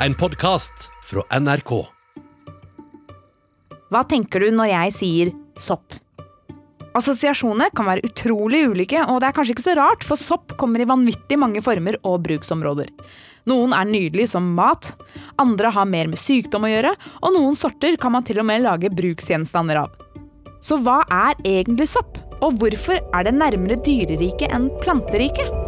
En podkast fra NRK. Hva tenker du når jeg sier sopp? Assosiasjonene kan være utrolig ulike, og det er kanskje ikke så rart, for sopp kommer i vanvittig mange former og bruksområder. Noen er nydelige som mat, andre har mer med sykdom å gjøre, og noen sorter kan man til og med lage bruksgjenstander av. Så hva er egentlig sopp, og hvorfor er det nærmere dyreriket enn planteriket?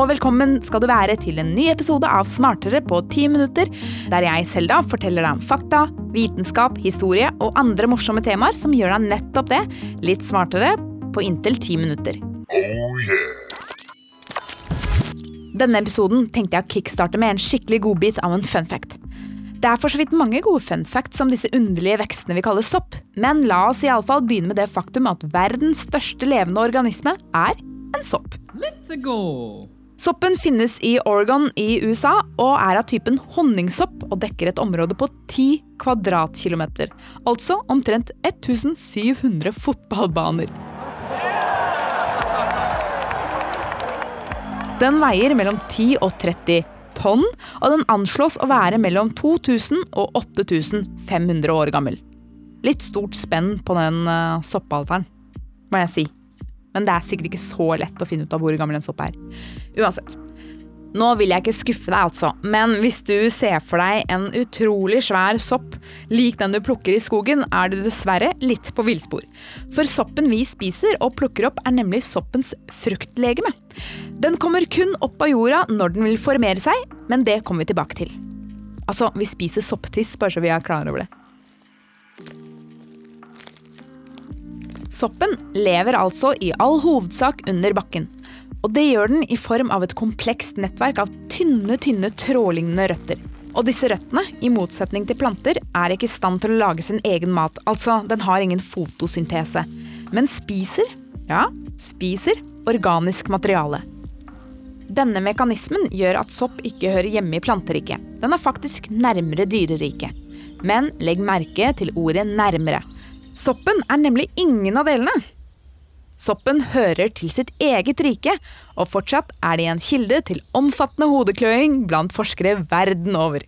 Og velkommen skal du være til en ny episode av Smartere på ti minutter, der jeg, Selda, forteller deg om fakta, vitenskap, historie og andre morsomme temaer som gjør deg nettopp det litt smartere på inntil ti minutter. Denne episoden tenkte jeg å kickstarte med en skikkelig godbit av en fun fact. Det er for så vidt mange gode fun facts om disse underlige vekstene vi kaller sopp, men la oss i alle fall begynne med det faktum at verdens største levende organisme er en sopp. Let's go! Soppen finnes i Oregon i USA og er av typen honningsopp og dekker et område på 10 kvadratkilometer. Altså omtrent 1700 fotballbaner. Den veier mellom 10 og 30 tonn, og den anslås å være mellom 2000 og 8500 år gammel. Litt stort spenn på den uh, soppalteren, må jeg si. Men det er sikkert ikke så lett å finne ut av hvor gammel en sopp er. Uansett. Nå vil jeg ikke skuffe deg, altså, men hvis du ser for deg en utrolig svær sopp lik den du plukker i skogen, er du dessverre litt på villspor. For soppen vi spiser og plukker opp, er nemlig soppens fruktlegeme. Den kommer kun opp av jorda når den vil formere seg, men det kommer vi tilbake til. Altså, vi spiser sopptiss, bare så vi er klar over det. Soppen lever altså i all hovedsak under bakken. Og det gjør den i form av et komplekst nettverk av tynne, tynne trådlignende røtter. Og disse røttene, i motsetning til planter, er ikke i stand til å lage sin egen mat. Altså, den har ingen fotosyntese. Men spiser, ja, spiser organisk materiale. Denne mekanismen gjør at sopp ikke hører hjemme i planteriket. Den er faktisk nærmere dyreriket. Men legg merke til ordet 'nærmere'. Soppen er nemlig ingen av delene. Soppen hører til sitt eget rike, og fortsatt er det en kilde til omfattende hodekløing blant forskere verden over.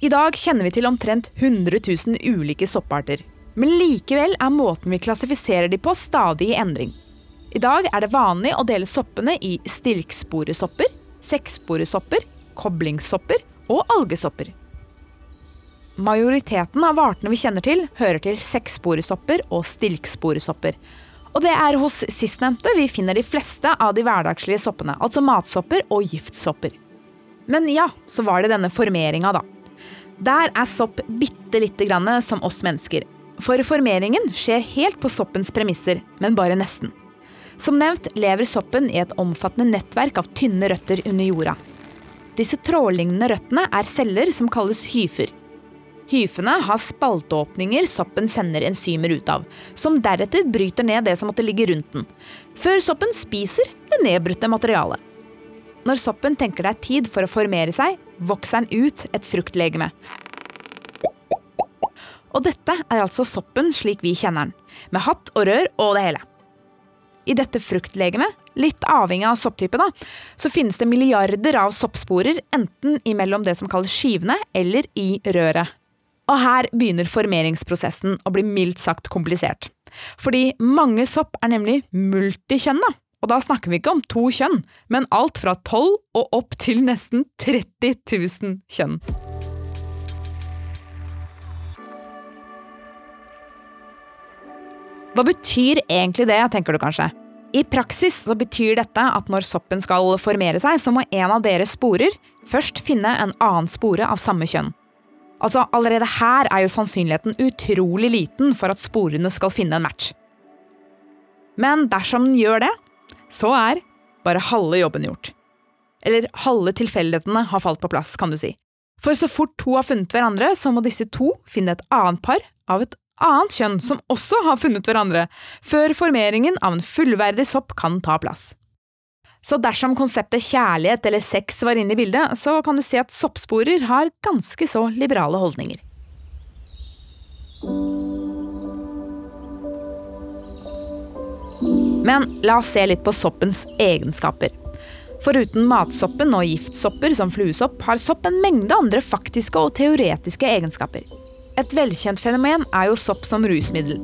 I dag kjenner vi til omtrent 100 000 ulike sopparter. Men likevel er måten vi klassifiserer de på stadig i endring. I dag er det vanlig å dele soppene i stilksporesopper, sekksporesopper, koblingssopper og algesopper. Majoriteten av artene vi kjenner til, hører til sekssporesopper og stilksporesopper. Og det er hos sistnevnte vi finner de fleste av de hverdagslige soppene, altså matsopper og giftsopper. Men ja, så var det denne formeringa, da. Der er sopp bitte lite grann som oss mennesker. For formeringen skjer helt på soppens premisser, men bare nesten. Som nevnt lever soppen i et omfattende nettverk av tynne røtter under jorda. Disse trådlignende røttene er celler som kalles hyfer. Hyfene har spalteåpninger soppen sender enzymer ut av, som deretter bryter ned det som måtte ligge rundt den, før soppen spiser det nedbrutte materialet. Når soppen tenker det er tid for å formere seg, vokser den ut et fruktlegeme. Og dette er altså soppen slik vi kjenner den, med hatt og rør og det hele. I dette fruktlegemet, litt avhengig av sopptype, da, så finnes det milliarder av soppsporer enten imellom det som kalles skivene, eller i røret. Og her begynner formeringsprosessen å bli mildt sagt komplisert. Fordi mange sopp er nemlig multikjønn, Og da snakker vi ikke om to kjønn, men alt fra 12 og opp til nesten 30 000 kjønn. Hva betyr egentlig det, tenker du kanskje? I praksis så betyr dette at når soppen skal formere seg, så må en av deres sporer først finne en annen spore av samme kjønn. Altså, Allerede her er jo sannsynligheten utrolig liten for at sporene skal finne en match. Men dersom den gjør det, så er bare halve jobben gjort. Eller halve tilfeldighetene har falt på plass, kan du si. For så fort to har funnet hverandre, så må disse to finne et annet par av et annet kjønn som også har funnet hverandre, før formeringen av en fullverdig sopp kan ta plass. Så dersom konseptet kjærlighet eller sex var inne i bildet, så kan du se at soppsporer har ganske så liberale holdninger. Men la oss se litt på soppens egenskaper. Foruten matsoppen og giftsopper som fluesopp, har sopp en mengde andre faktiske og teoretiske egenskaper. Et velkjent fenomen er jo sopp som rusmiddel.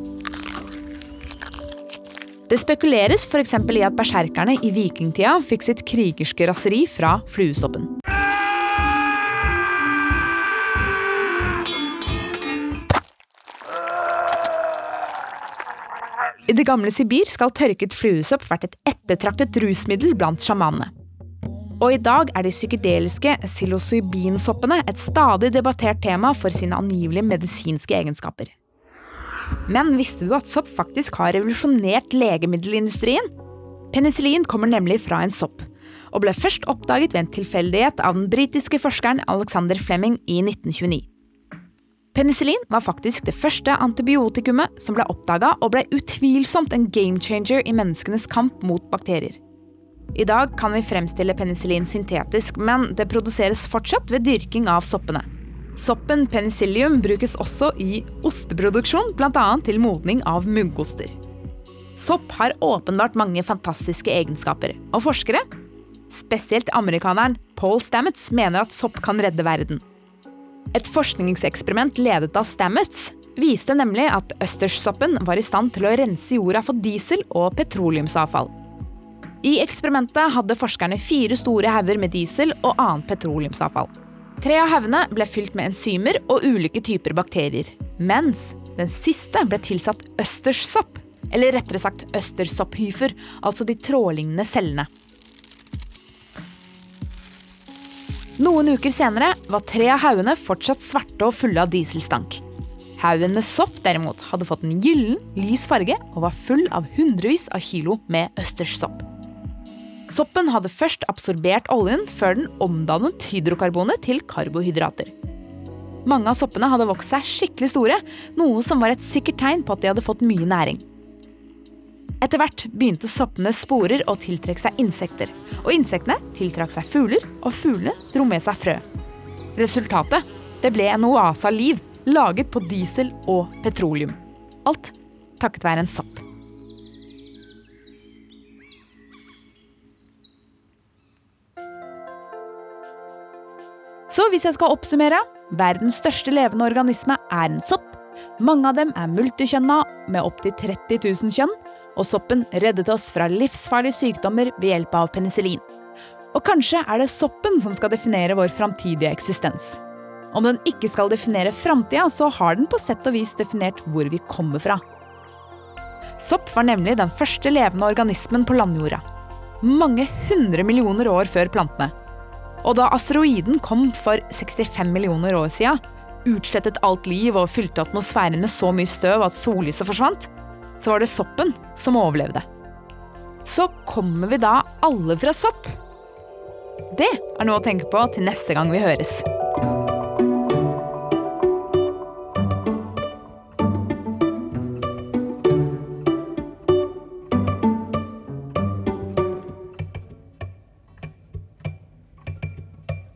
Det spekuleres f.eks. i at berserkerne i vikingtida fikk sitt krigerske raseri fra fluesoppen. I det gamle Sibir skal tørket fluesopp vært et ettertraktet rusmiddel blant sjamanene. Og i dag er de psykedeliske psilocybinsoppene et stadig debattert tema for sine angivelige medisinske egenskaper. Men visste du at sopp faktisk har revolusjonert legemiddelindustrien? Penicillin kommer nemlig fra en sopp, og ble først oppdaget ved en tilfeldighet av den britiske forskeren Alexander Fleming i 1929. Penicillin var faktisk det første antibiotikumet som ble oppdaga, og ble utvilsomt en game changer i menneskenes kamp mot bakterier. I dag kan vi fremstille penicillin syntetisk, men det produseres fortsatt ved dyrking av soppene. Soppen penicillium brukes også i osteproduksjon, bl.a. til modning av muggoster. Sopp har åpenbart mange fantastiske egenskaper, og forskere, spesielt amerikaneren Paul Stamets, mener at sopp kan redde verden. Et forskningseksperiment ledet av Stamets viste nemlig at østerssoppen var i stand til å rense jorda for diesel og petroleumsavfall. I eksperimentet hadde forskerne fire store hauger med diesel og annet petroleumsavfall. Tre av haugene ble fylt med enzymer og ulike typer bakterier, mens den siste ble tilsatt østerssopp, eller rettere sagt østerssopphyfer, altså de trådlignende cellene. Noen uker senere var tre av haugene fortsatt svarte og fulle av dieselstank. Haugen med sopp derimot hadde fått en gyllen, lys farge og var full av hundrevis av kilo med østerssopp. Soppen hadde først absorbert oljen før den omdannet hydrokarbonet til karbohydrater. Mange av soppene hadde vokst seg skikkelig store, noe som var et sikkert tegn på at de hadde fått mye næring. Etter hvert begynte soppenes sporer å tiltrekke seg insekter, og insektene tiltrakk seg fugler, og fuglene dro med seg frø. Resultatet det ble en oase av liv, laget på diesel og petroleum. Alt takket være en sopp. Så hvis jeg skal oppsummere verdens største levende organisme er en sopp. Mange av dem er multikjønna med opptil 30 000 kjønn, og soppen reddet oss fra livsfarlige sykdommer ved hjelp av penicillin. Og kanskje er det soppen som skal definere vår framtidige eksistens. Om den ikke skal definere framtida, så har den på sett og vis definert hvor vi kommer fra. Sopp var nemlig den første levende organismen på landjorda. Mange hundre millioner år før plantene. Og da asteroiden kom for 65 millioner år siden, utslettet alt liv og fylte atmosfæren med så mye støv at sollyset forsvant, så var det soppen som overlevde. Så kommer vi da alle fra sopp? Det er noe å tenke på til neste gang vi høres.